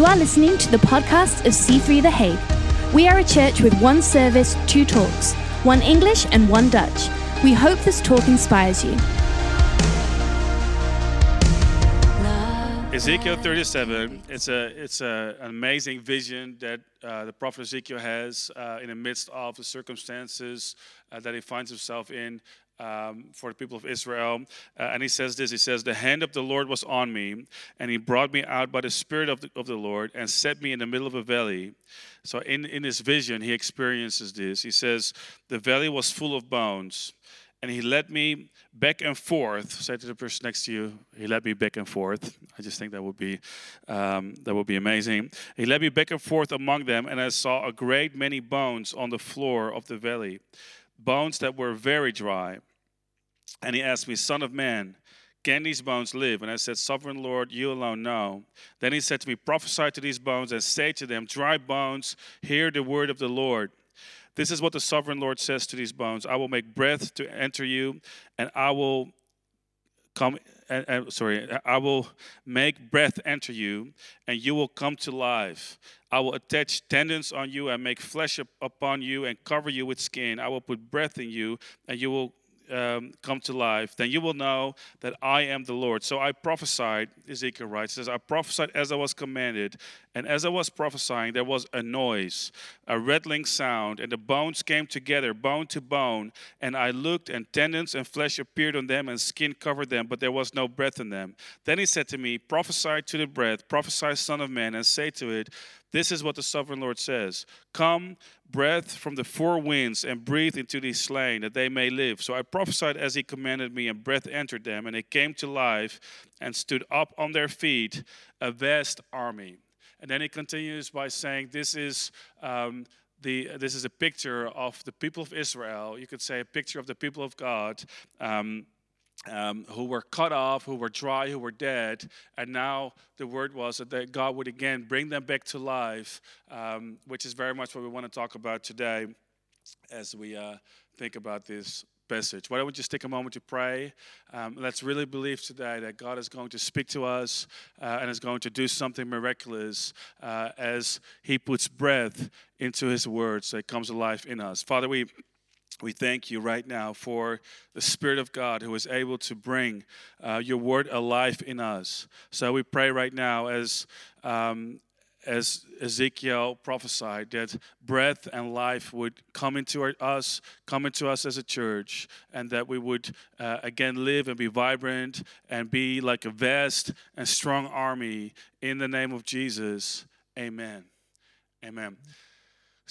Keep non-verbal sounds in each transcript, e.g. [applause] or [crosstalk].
You are listening to the podcast of C3 The Hague. We are a church with one service, two talks, one English and one Dutch. We hope this talk inspires you. Ezekiel 37. It's a it's a, an amazing vision that uh, the prophet Ezekiel has uh, in the midst of the circumstances uh, that he finds himself in um, for the people of Israel. Uh, and he says this He says, The hand of the Lord was on me, and he brought me out by the Spirit of the, of the Lord and set me in the middle of a valley. So, in, in his vision, he experiences this. He says, The valley was full of bones. And he led me back and forth. Say to the person next to you, he led me back and forth. I just think that would be um, that would be amazing. He led me back and forth among them, and I saw a great many bones on the floor of the valley, bones that were very dry. And he asked me, Son of man, can these bones live? And I said, Sovereign Lord, you alone know. Then he said to me, Prophesy to these bones and say to them, Dry bones, hear the word of the Lord. This is what the sovereign Lord says to these bones I will make breath to enter you, and I will come. Uh, uh, sorry, I will make breath enter you, and you will come to life. I will attach tendons on you and make flesh up upon you and cover you with skin. I will put breath in you, and you will um, come to life, then you will know that I am the Lord. So I prophesied, Ezekiel writes, says, I prophesied as I was commanded, and as I was prophesying, there was a noise, a rattling sound, and the bones came together, bone to bone. And I looked, and tendons and flesh appeared on them, and skin covered them, but there was no breath in them. Then he said to me, Prophesy to the breath, prophesy, Son of Man, and say to it, this is what the sovereign Lord says Come, breath from the four winds, and breathe into these slain, that they may live. So I prophesied as he commanded me, and breath entered them, and they came to life and stood up on their feet, a vast army. And then he continues by saying, This is. Um, the, this is a picture of the people of Israel. You could say a picture of the people of God. Um, um, who were cut off, who were dry, who were dead, and now the word was that God would again bring them back to life, um, which is very much what we want to talk about today as we uh, think about this passage. Why don't we just take a moment to pray? Um, let's really believe today that God is going to speak to us uh, and is going to do something miraculous uh, as He puts breath into His words it comes alive in us. Father, we we thank you right now for the Spirit of God who is able to bring uh, your word alive in us. So we pray right now as. Um, as Ezekiel prophesied, that breath and life would come into our, us, come into us as a church, and that we would uh, again live and be vibrant and be like a vast and strong army in the name of Jesus. Amen. Amen.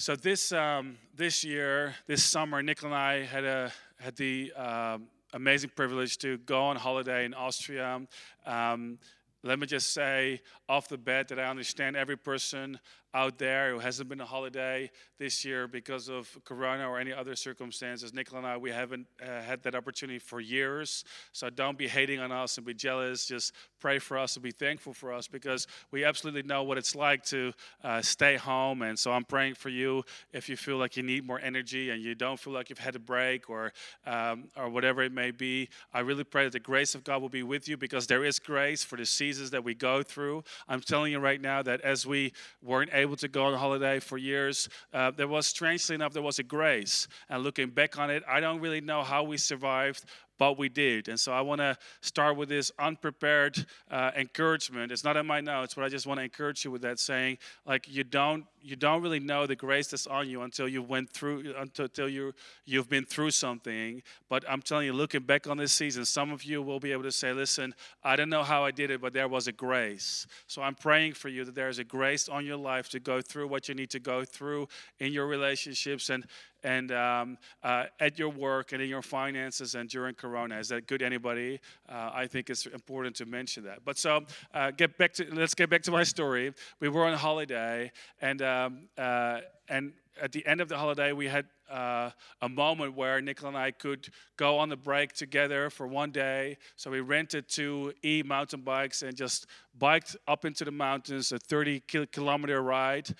So this um, this year, this summer, Nick and I had a had the um, amazing privilege to go on holiday in Austria. Um, let me just say off the bat that I understand every person out there who hasn't been a holiday this year because of corona or any other circumstances. Nicola and I, we haven't uh, had that opportunity for years. So don't be hating on us and be jealous. Just pray for us and be thankful for us because we absolutely know what it's like to uh, stay home. And so I'm praying for you if you feel like you need more energy and you don't feel like you've had a break or, um, or whatever it may be. I really pray that the grace of God will be with you because there is grace for the seasons that we go through. I'm telling you right now that as we weren't able to go on holiday for years, uh, there was, strangely enough, there was a grace. And looking back on it, I don't really know how we survived, but we did. And so I want to start with this unprepared uh, encouragement. It's not in my notes, but I just want to encourage you with that, saying like you don't you don't really know the grace that's on you until you went through until you you've been through something. But I'm telling you, looking back on this season, some of you will be able to say, "Listen, I don't know how I did it, but there was a grace." So I'm praying for you that there is a grace on your life to go through what you need to go through in your relationships and and um, uh, at your work and in your finances and during Corona. Is that good? Anybody? Uh, I think it's important to mention that. But so uh, get back to let's get back to my story. We were on holiday, and um, uh, and at the end of the holiday, we had uh, a moment where Nicola and I could go on the break together for one day. So we rented two e mountain bikes and just biked up into the mountains, a 30 kilometer ride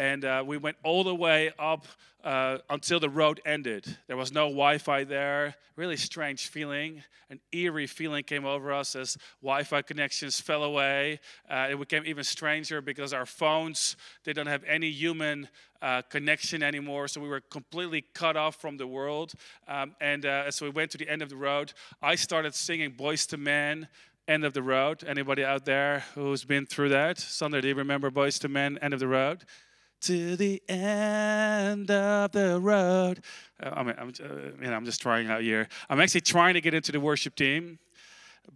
and uh, we went all the way up uh, until the road ended. There was no Wi Fi there. Really strange feeling. An eerie feeling came over us as Wi Fi connections fell away. Uh, it became even stranger because our phones, they don't have any human uh, connection anymore. So we were completely cut off from the world. Um, and uh, so we went to the end of the road. I started singing Boyz II Men end of the road. Anybody out there who's been through that? Sander, do you remember Boyz II Men, end of the road? To the end of the road. Uh, I mean, I'm, uh, you know, I'm just trying out here. I'm actually trying to get into the worship team,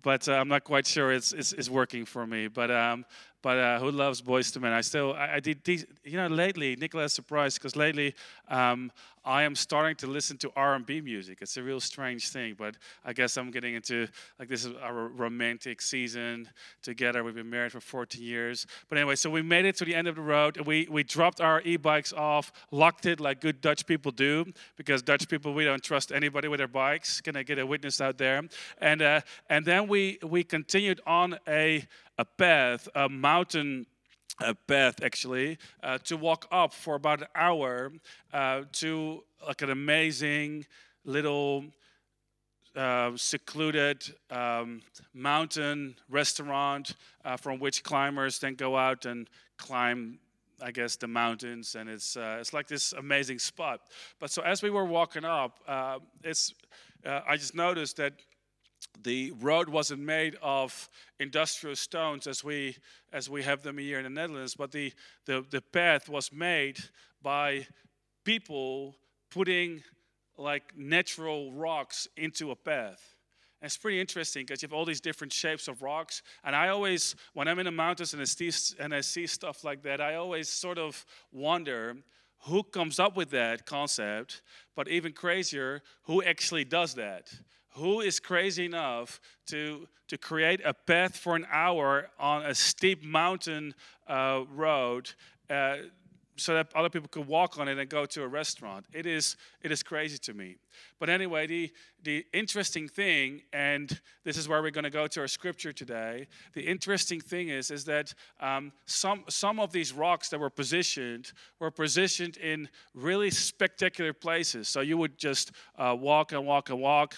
but uh, I'm not quite sure it's, it's, it's working for me. But um, but uh, who loves Boyz II Men? I still, I, I did, these, you know, lately, Nicola is surprised because lately um, I am starting to listen to R&B music. It's a real strange thing, but I guess I'm getting into, like, this is our romantic season together. We've been married for 14 years. But anyway, so we made it to the end of the road. We, we dropped our e-bikes off, locked it like good Dutch people do, because Dutch people, we don't trust anybody with their bikes. Can I get a witness out there? And, uh, and then we, we continued on a a path, a mountain a path actually, uh, to walk up for about an hour uh, to like an amazing little uh, secluded um, mountain restaurant uh, from which climbers then go out and climb I guess the mountains, and it's uh, it's like this amazing spot. But so as we were walking up, uh, it's uh, I just noticed that the road wasn't made of industrial stones as we as we have them here in the Netherlands, but the the, the path was made by people putting like natural rocks into a path. And it's pretty interesting because you have all these different shapes of rocks. And I always, when I'm in the mountains and I see, and I see stuff like that, I always sort of wonder who comes up with that concept, but even crazier, who actually does that? Who is crazy enough to, to create a path for an hour on a steep mountain uh, road uh, so that other people could walk on it and go to a restaurant? It is, it is crazy to me. But anyway, the, the interesting thing, and this is where we're going to go to our scripture today. The interesting thing is, is that um, some, some of these rocks that were positioned were positioned in really spectacular places. So you would just uh, walk and walk and walk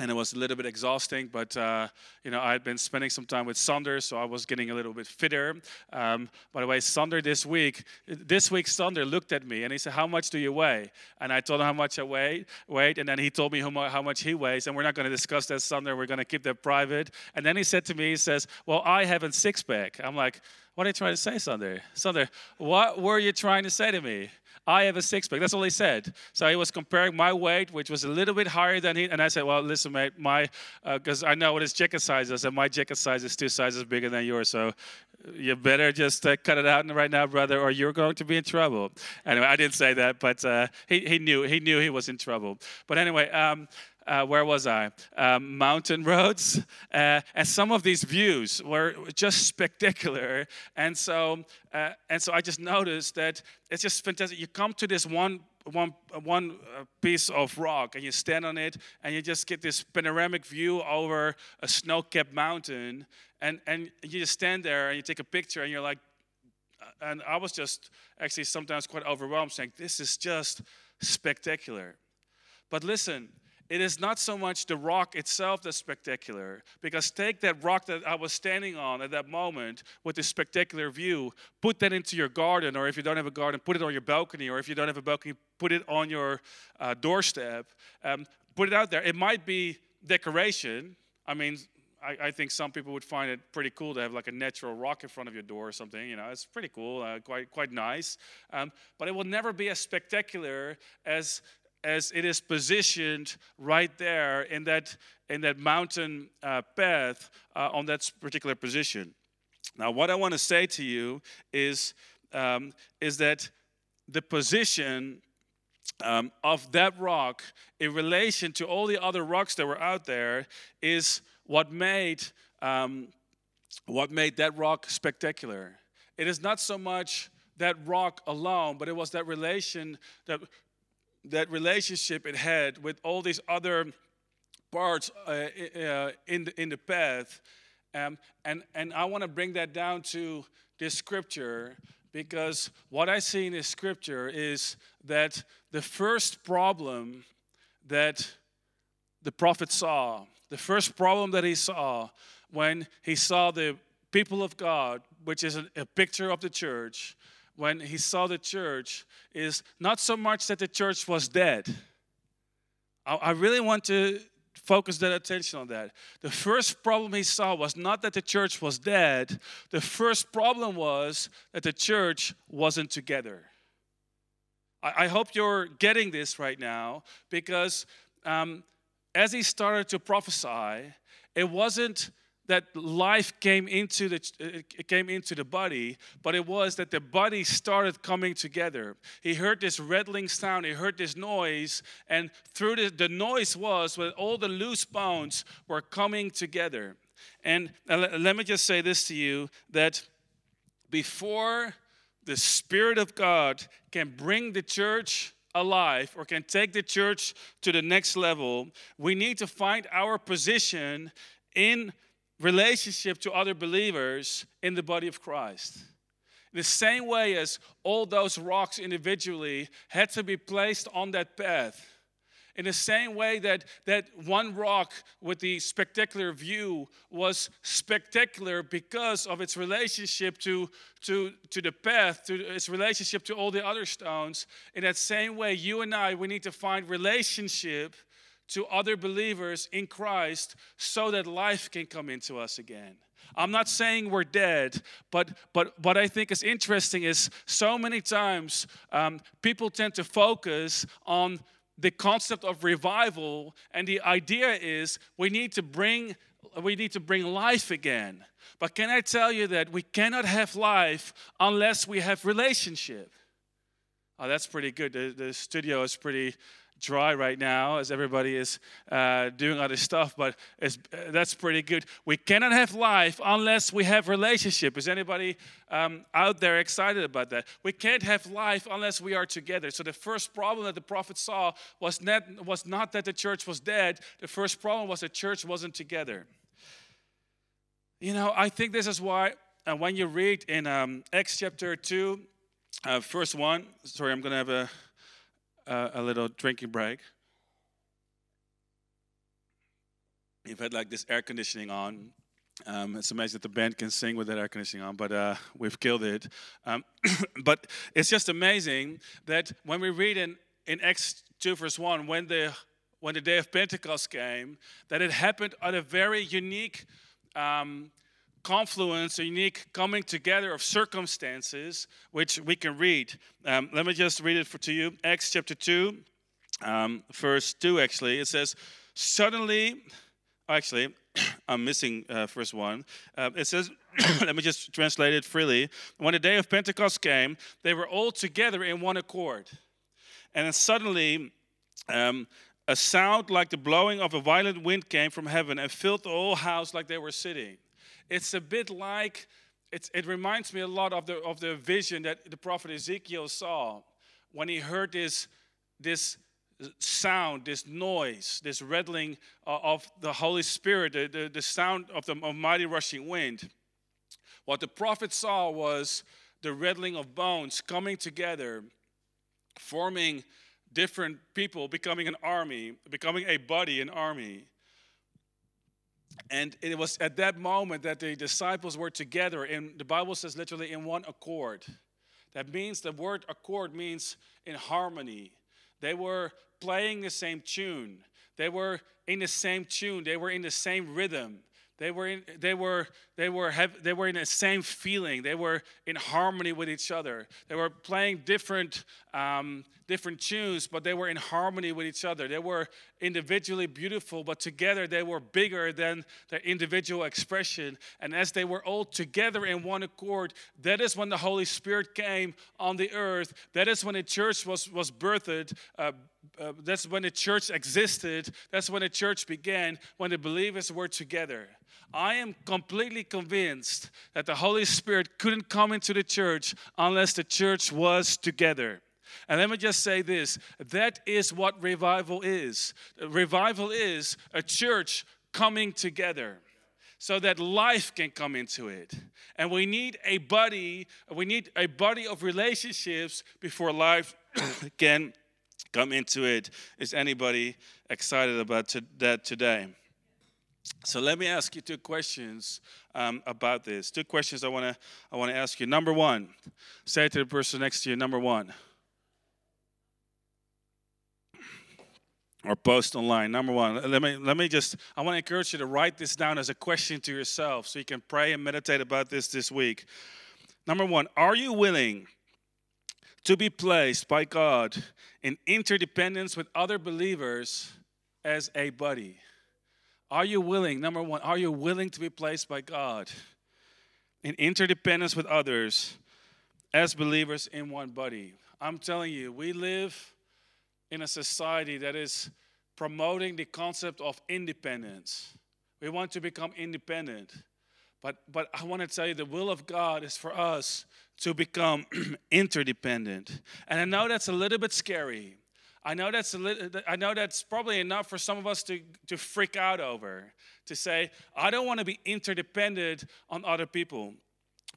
and it was a little bit exhausting. But uh, you know, I had been spending some time with Sander, so I was getting a little bit fitter. Um, by the way, Sander this week, this week Sander looked at me and he said, "How much do you weigh?" And I told him how much I weigh, weight, and then he told me how much he weighs. And we're not going to discuss that, Sander. We're going to keep that private. And then he said to me, he says, "Well, I have a six pack." I'm like, "What are you trying to say, Sander? Sander, what were you trying to say to me?" I have a six pack. That's all he said. So he was comparing my weight, which was a little bit higher than he. And I said, well, listen, mate, my because uh, I know what his jacket size is, and my jacket size is two sizes bigger than yours. So you better just uh, cut it out right now, brother, or you're going to be in trouble. Anyway, I didn't say that, but uh, he, he knew he knew he was in trouble. But anyway, um, uh, where was I? Um, mountain [laughs] roads. Uh, and some of these views were just spectacular. And so, uh, and so I just noticed that it's just fantastic. You come to this one one one uh, piece of rock and you stand on it and you just get this panoramic view over a snow-capped mountain and and you just stand there and you take a picture and you're like uh, and I was just actually sometimes quite overwhelmed saying this is just spectacular but listen it is not so much the rock itself that's spectacular. Because take that rock that I was standing on at that moment with this spectacular view, put that into your garden, or if you don't have a garden, put it on your balcony, or if you don't have a balcony, put it on your uh, doorstep. Um, put it out there. It might be decoration. I mean, I, I, think some people would find it pretty cool to have like a natural rock in front of your door or something. You know, it's pretty cool, uh, quite quite nice. Um, but it will never be as spectacular as as it is positioned right there in that, in that mountain uh, path uh, on that particular position. Now, what I want to say to you is, um, is that the position um, of that rock in relation to all the other rocks that were out there is what made, um, what made that rock spectacular. It is not so much that rock alone, but it was that relation that that relationship it had with all these other parts uh, uh, in, the, in the path. Um, and, and I want to bring that down to this scripture because what I see in this scripture is that the first problem that the prophet saw, the first problem that he saw when he saw the people of God, which is a, a picture of the church, when he saw the church, is not so much that the church was dead. I, I really want to focus that attention on that. The first problem he saw was not that the church was dead, the first problem was that the church wasn't together. I, I hope you're getting this right now because um, as he started to prophesy, it wasn't that life came into the it came into the body but it was that the body started coming together. He heard this rattling sound he heard this noise and through the, the noise was when all the loose bones were coming together. And uh, let me just say this to you that before the spirit of god can bring the church alive or can take the church to the next level, we need to find our position in relationship to other believers in the body of Christ. The same way as all those rocks individually had to be placed on that path. In the same way that, that one rock with the spectacular view was spectacular because of its relationship to, to, to the path, to its relationship to all the other stones, in that same way, you and I, we need to find relationship to other believers in Christ so that life can come into us again. I'm not saying we're dead, but but what I think is interesting is so many times um, people tend to focus on the concept of revival, and the idea is we need to bring we need to bring life again. But can I tell you that we cannot have life unless we have relationship? Oh, that's pretty good. The, the studio is pretty dry right now as everybody is uh, doing other stuff, but uh, that's pretty good. We cannot have life unless we have relationship. Is anybody um, out there excited about that? We can't have life unless we are together. So the first problem that the prophet saw was not, was not that the church was dead. The first problem was the church wasn't together. You know, I think this is why uh, when you read in um, Acts chapter 2, uh, verse 1, sorry, I'm going to have a uh, a little drinking break. You've had like this air conditioning on. Um, it's amazing that the band can sing with that air conditioning on, but uh, we've killed it. Um, [coughs] but it's just amazing that when we read in, in Acts 2, verse 1, when the, when the day of Pentecost came, that it happened at a very unique um, confluence, a unique coming together of circumstances, which we can read. Um, let me just read it for, to you. Acts chapter 2, um, verse 2, actually. It says, Suddenly, actually, [coughs] I'm missing uh, verse 1. Uh, it says, [coughs] let me just translate it freely. When the day of Pentecost came, they were all together in one accord. And then suddenly, um, a sound like the blowing of a violent wind came from heaven and filled the whole house like they were sitting. It's a bit like, it reminds me a lot of the, of the vision that the prophet Ezekiel saw when he heard this, this sound, this noise, this rattling uh, of the Holy Spirit, the, the, the sound of the of mighty rushing wind. What the prophet saw was the rattling of bones coming together, forming different people, becoming an army, becoming a body, an army. And it was at that moment that the disciples were together, and the Bible says literally in one accord. That means the word accord means in harmony. They were playing the same tune, they were in the same tune, they were in the same rhythm. They were in, they were they were they were in the same feeling. They were in harmony with each other. They were playing different um, different tunes, but they were in harmony with each other. They were individually beautiful, but together they were bigger than their individual expression. And as they were all together in one accord, that is when the Holy Spirit came on the earth. That is when the church was was birthed. Uh, uh, that's when the church existed. That's when the church began. When the believers were together. I am completely convinced that the Holy Spirit couldn't come into the church unless the church was together. And let me just say this that is what revival is. Revival is a church coming together. so that life can come into it. And we need a body, we need a body of relationships before life [coughs] can come into it. Is anybody excited about to, that today? So let me ask you two questions um, about this. Two questions I want to I want to ask you. Number one, say it to the person next to you. Number one, or post online. Number one, let me let me just. I want to encourage you to write this down as a question to yourself, so you can pray and meditate about this this week. Number one, are you willing to be placed by God in interdependence with other believers as a buddy? Are you willing, number one, are you willing to be placed by God in interdependence with others as believers in one body? I'm telling you, we live in a society that is promoting the concept of independence. We want to become independent. But, but I want to tell you the will of God is for us to become [clears throat] interdependent. And I know that's a little bit scary. I know that's a little, I know that's probably enough for some of us to, to freak out over, to say, I don't want to be interdependent on other people.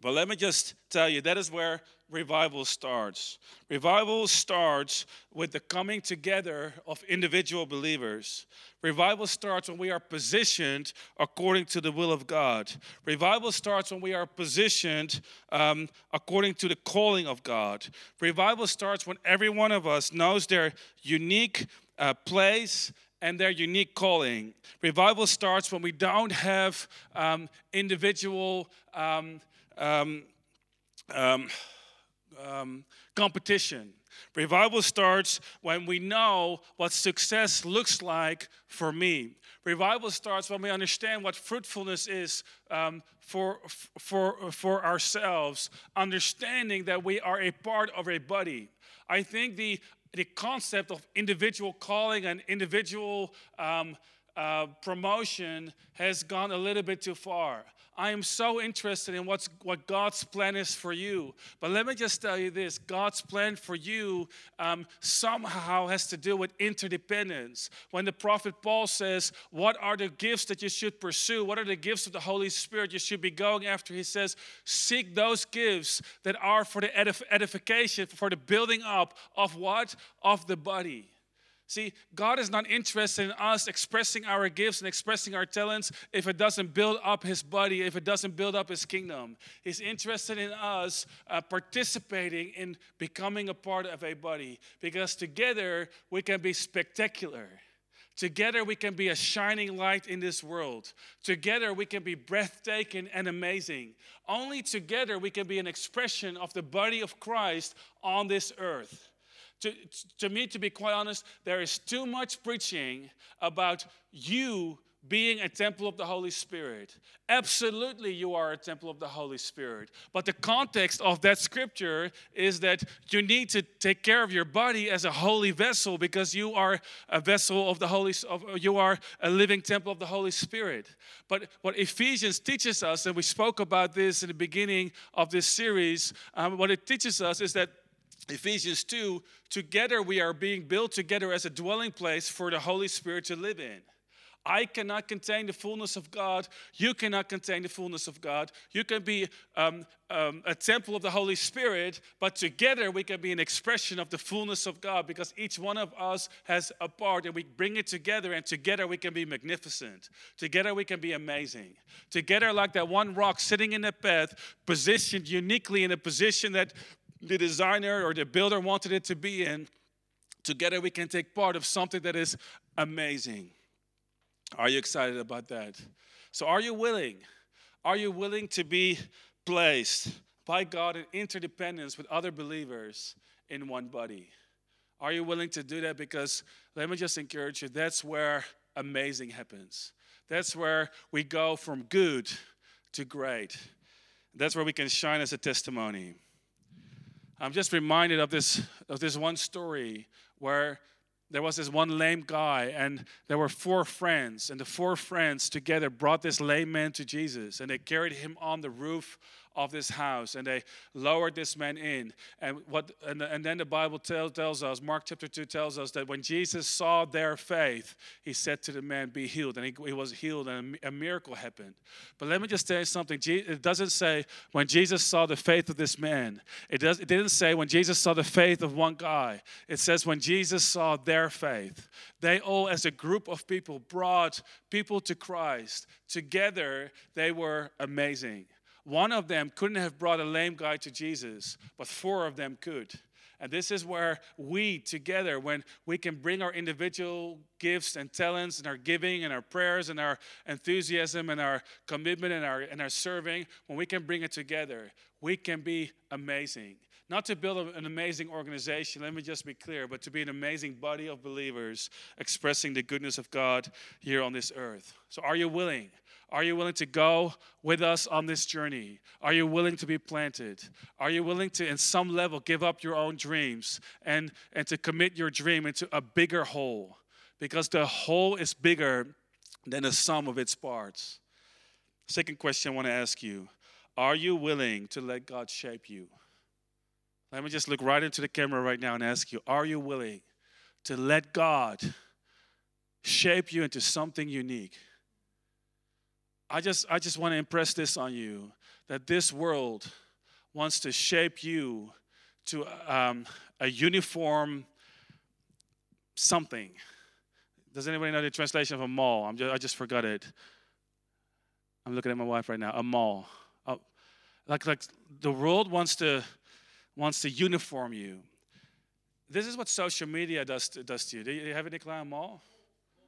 But let me just tell you, that is where revival starts. Revival starts with the coming together of individual believers. Revival starts when we are positioned according to the will of God. Revival starts when we are positioned um, according to the calling of God. Revival starts when every one of us knows their unique uh, place and their unique calling. Revival starts when we don't have um, individual. Um, um, um um, competition. Revival starts when we know what success looks like for me. Revival starts when we understand what fruitfulness is um, for, for, for ourselves, understanding that we are a part of a body. I think the, the concept of individual calling and individual um, uh, promotion has gone a little bit too far. I am so interested in what's, what God's plan is for you. But let me just tell you this God's plan for you um, somehow has to do with interdependence. When the prophet Paul says, What are the gifts that you should pursue? What are the gifts of the Holy Spirit you should be going after? He says, Seek those gifts that are for the edif- edification, for the building up of what? Of the body. See, God is not interested in us expressing our gifts and expressing our talents if it doesn't build up His body, if it doesn't build up His kingdom. He's interested in us uh, participating in becoming a part of a body because together we can be spectacular. Together we can be a shining light in this world. Together we can be breathtaking and amazing. Only together we can be an expression of the body of Christ on this earth. To, to me, to be quite honest, there is too much preaching about you being a temple of the Holy Spirit. Absolutely, you are a temple of the Holy Spirit. But the context of that scripture is that you need to take care of your body as a holy vessel because you are a vessel of the Holy of, you are a living temple of the Holy Spirit. But what Ephesians teaches us, and we spoke about this in the beginning of this series, um, what it teaches us is that Ephesians 2 together we are being built together as a dwelling place for the Holy Spirit to live in. I cannot contain the fullness of God. You cannot contain the fullness of God. You can be um, um, a temple of the Holy Spirit, but together we can be an expression of the fullness of God because each one of us has a part and we bring it together, and together we can be magnificent. Together we can be amazing. Together, like that one rock sitting in the path, positioned uniquely in a position that the designer or the builder wanted it to be in, together we can take part of something that is amazing. Are you excited about that? So, are you willing? Are you willing to be placed by God in interdependence with other believers in one body? Are you willing to do that? Because let me just encourage you that's where amazing happens. That's where we go from good to great. That's where we can shine as a testimony. I'm just reminded of this of this one story where there was this one lame guy and there were four friends and the four friends together brought this lame man to jesus and they carried him on the roof of this house and they lowered this man in. And, what, and, and then the Bible tell, tells us, Mark chapter 2 tells us that when Jesus saw their faith, he said to the man, Be healed. And he, he was healed and a, a miracle happened. But let me just tell you something. It doesn't say when Jesus saw the faith of this man, it, does, it didn't say when Jesus saw the faith of one guy. It says when Jesus saw their faith. They all, as a group of people, brought people to Christ. Together, they were amazing. One of them couldn't have brought a lame guy to Jesus, but four of them could. And this is where we together, when we can bring our individual gifts and talents and our giving and our prayers and our enthusiasm and our commitment and our, and our serving, when we can bring it together, we can be amazing. Not to build an amazing organization, let me just be clear, but to be an amazing body of believers expressing the goodness of God here on this earth. So, are you willing? Are you willing to go with us on this journey? Are you willing to be planted? Are you willing to, in some level, give up your own dreams and, and to commit your dream into a bigger whole? Because the whole is bigger than the sum of its parts. Second question I want to ask you Are you willing to let God shape you? Let me just look right into the camera right now and ask you Are you willing to let God shape you into something unique? I just, I just want to impress this on you that this world wants to shape you to um, a uniform something. Does anybody know the translation of a mall? I'm just, I just forgot it. I'm looking at my wife right now. A mall. Oh, like, like the world wants to wants to uniform you. This is what social media does to, does to you. Do you have any client mall?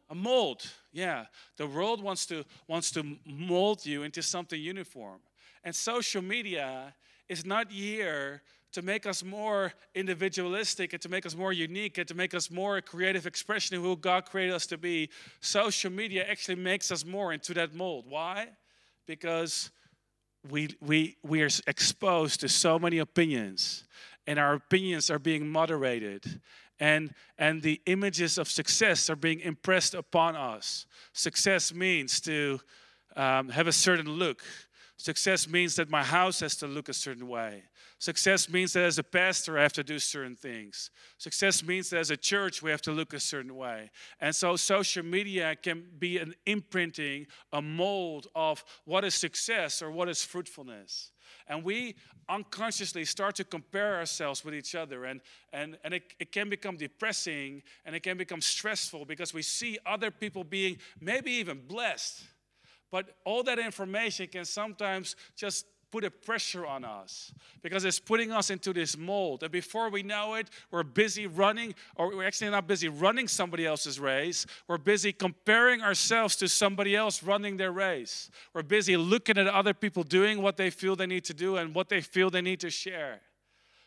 A mold. Yeah the world wants to wants to mold you into something uniform. And social media is not here to make us more individualistic and to make us more unique and to make us more a creative expression of who god created us to be. Social media actually makes us more into that mold. Why? Because we we we are exposed to so many opinions and our opinions are being moderated and and the images of success are being impressed upon us. Success means to um, have a certain look success means that my house has to look a certain way. Success means that as a pastor i have to do certain things. Success means that as a church we have to look a certain way. And so social media can be an imprinting a mold of what is success or what is fruitfulness. And we unconsciously start to compare ourselves with each other and, and, and it, it can become depressing and it can become stressful because we see other people being maybe even blessed but all that information can sometimes just put a pressure on us because it's putting us into this mold. And before we know it, we're busy running, or we're actually not busy running somebody else's race. We're busy comparing ourselves to somebody else running their race. We're busy looking at other people doing what they feel they need to do and what they feel they need to share.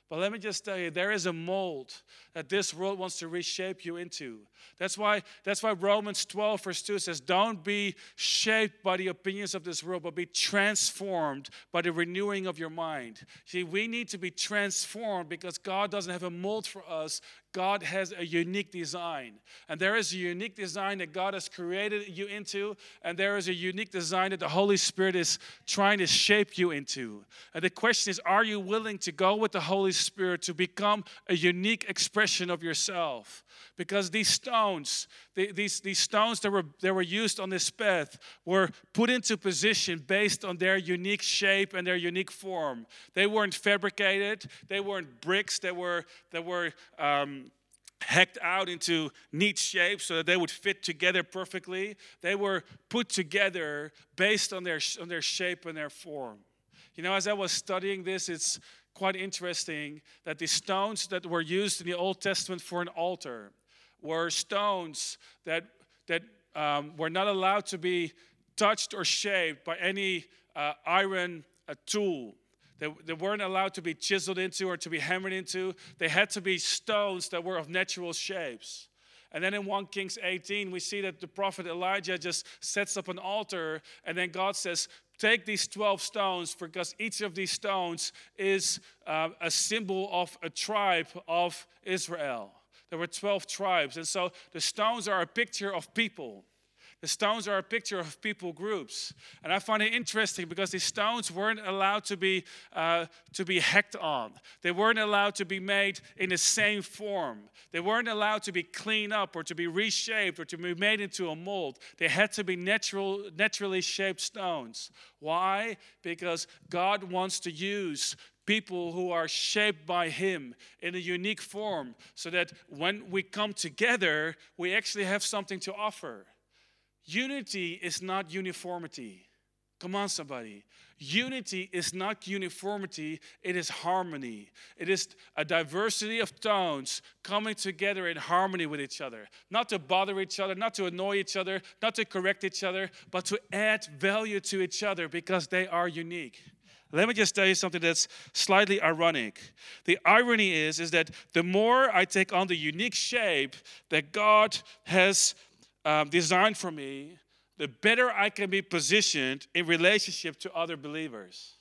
But let me just tell you, there is a mold that this world wants to reshape you into. That's why, that's why Romans 12, verse 2 says, Don't be shaped by the opinions of this world, but be transformed by the renewing of your mind. See, we need to be transformed because God doesn't have a mold for us, God has a unique design. And there is a unique design that God has created you into, and there is a unique design that the Holy Spirit is trying to shape you into. And the question is are you willing to go with the Holy Spirit to become a unique expression of yourself? Because these stones, these, these stones that were, that were used on this path were put into position based on their unique shape and their unique form. They weren't fabricated, they weren't bricks, they were, they were um, hacked out into neat shapes so that they would fit together perfectly. They were put together based on their, on their shape and their form. You know, as I was studying this, it's quite interesting that the stones that were used in the Old Testament for an altar were stones that, that um, were not allowed to be touched or shaped by any uh, iron uh, tool. They, they weren't allowed to be chiseled into or to be hammered into. They had to be stones that were of natural shapes. And then in 1 Kings 18, we see that the prophet Elijah just sets up an altar, and then God says, Take these 12 stones, because each of these stones is uh, a symbol of a tribe of Israel. There were 12 tribes. And so the stones are a picture of people. The stones are a picture of people groups. And I find it interesting because these stones weren't allowed to be, uh, to be hacked on. They weren't allowed to be made in the same form. They weren't allowed to be cleaned up or to be reshaped or to be made into a mold. They had to be natural, naturally shaped stones. Why? Because God wants to use people who are shaped by Him in a unique form so that when we come together, we actually have something to offer. Unity is not uniformity. Come on, somebody. Unity is not uniformity, it is harmony. It is a diversity of tones coming together in harmony with each other. Not to bother each other, not to annoy each other, not to correct each other, but to add value to each other because they are unique. Let me just tell you something that's slightly ironic. The irony is, is that the more I take on the unique shape that God has um, designed for me, the better I can be positioned in relationship to other believers.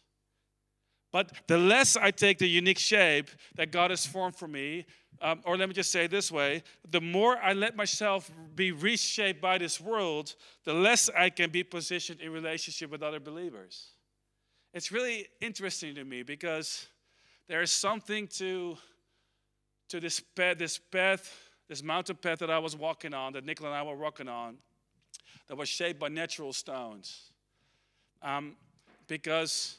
But the less I take the unique shape that God has formed for me, um, or let me just say this way the more I let myself be reshaped by this world, the less I can be positioned in relationship with other believers. It's really interesting to me because there is something to, to this path, this path this mountain path that I was walking on, that Nicola and I were walking on, that was shaped by natural stones. Um, because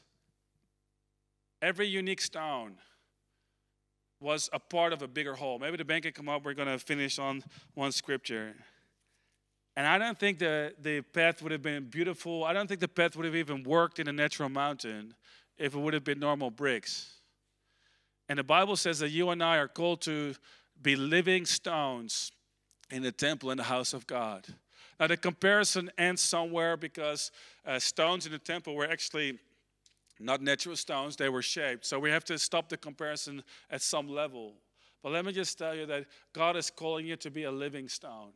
every unique stone was a part of a bigger whole. Maybe the bank can come up. We're going to finish on one scripture. And I don't think the, the path would have been beautiful. I don't think the path would have even worked in a natural mountain if it would have been normal bricks. And the Bible says that you and I are called to be living stones in the temple in the house of God. Now, the comparison ends somewhere because uh, stones in the temple were actually not natural stones, they were shaped. So we have to stop the comparison at some level. But let me just tell you that God is calling you to be a living stone.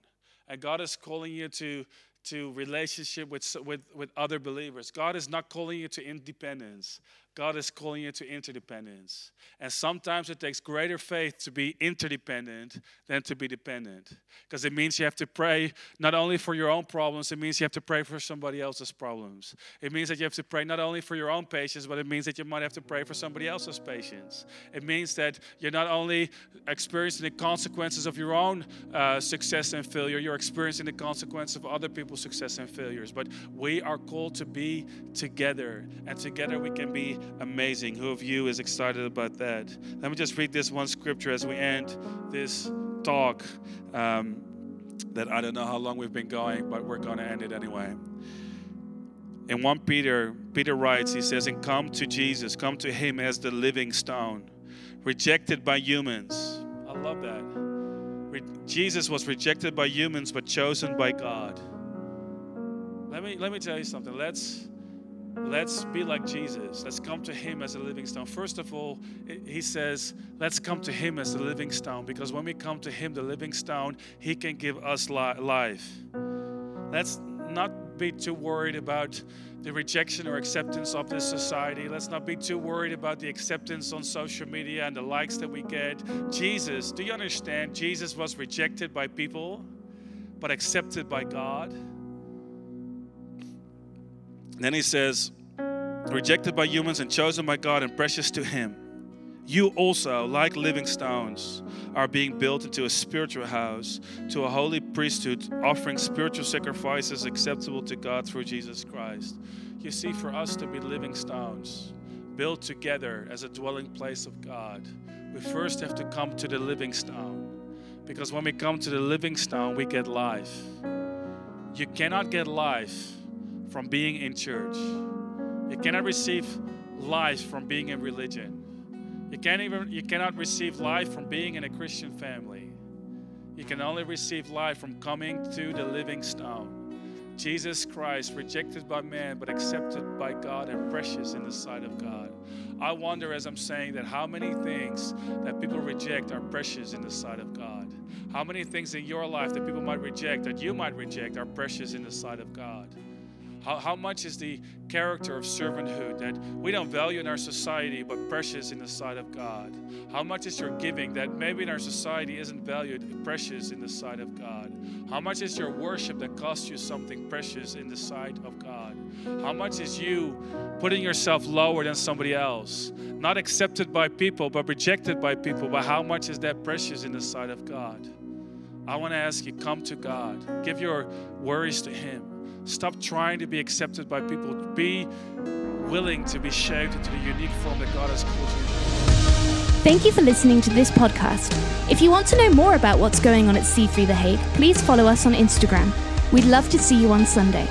And God is calling you to, to relationship with, with, with other believers. God is not calling you to independence. God is calling you to interdependence. And sometimes it takes greater faith to be interdependent than to be dependent. Because it means you have to pray not only for your own problems, it means you have to pray for somebody else's problems. It means that you have to pray not only for your own patience, but it means that you might have to pray for somebody else's patience. It means that you're not only experiencing the consequences of your own uh, success and failure, you're experiencing the consequences of other people's success and failures. But we are called to be together, and together we can be amazing. Who of you is excited about that? Let me just read this one scripture as we end this talk. Um, that I don't know how long we've been going, but we're going to end it anyway. In 1 Peter, Peter writes, he says, And come to Jesus, come to him as the living stone, rejected by humans. I love that. Re- Jesus was rejected by humans, but chosen by God. Let me, let me tell you something. Let's let's be like Jesus. Let's come to Him as a living stone. First of all, He says, let's come to Him as a living stone because when we come to Him, the living stone, He can give us life. Let's not be too worried about the rejection or acceptance of this society. Let's not be too worried about the acceptance on social media and the likes that we get. Jesus, do you understand? Jesus was rejected by people, but accepted by God. Then he says, rejected by humans and chosen by God and precious to Him. You also, like living stones, are being built into a spiritual house, to a holy priesthood, offering spiritual sacrifices acceptable to God through Jesus Christ. You see, for us to be living stones, built together as a dwelling place of God, we first have to come to the living stone. Because when we come to the living stone, we get life. You cannot get life from being in church. You cannot receive life from being in religion. You can't even you cannot receive life from being in a Christian family. You can only receive life from coming to the living stone. Jesus Christ, rejected by man, but accepted by God and precious in the sight of God. I wonder as I'm saying that how many things that people reject are precious in the sight of God. How many things in your life that people might reject, that you might reject, are precious in the sight of God. How, how much is the character of servanthood that we don't value in our society but precious in the sight of God? How much is your giving that maybe in our society isn't valued precious in the sight of God? How much is your worship that costs you something precious in the sight of God? How much is you putting yourself lower than somebody else? Not accepted by people, but rejected by people. But how much is that precious in the sight of God? I want to ask you come to God, give your worries to Him. Stop trying to be accepted by people. Be willing to be shaped into the unique form that God has called you. Thank you for listening to this podcast. If you want to know more about what's going on at C3 The Hague, please follow us on Instagram. We'd love to see you on Sunday.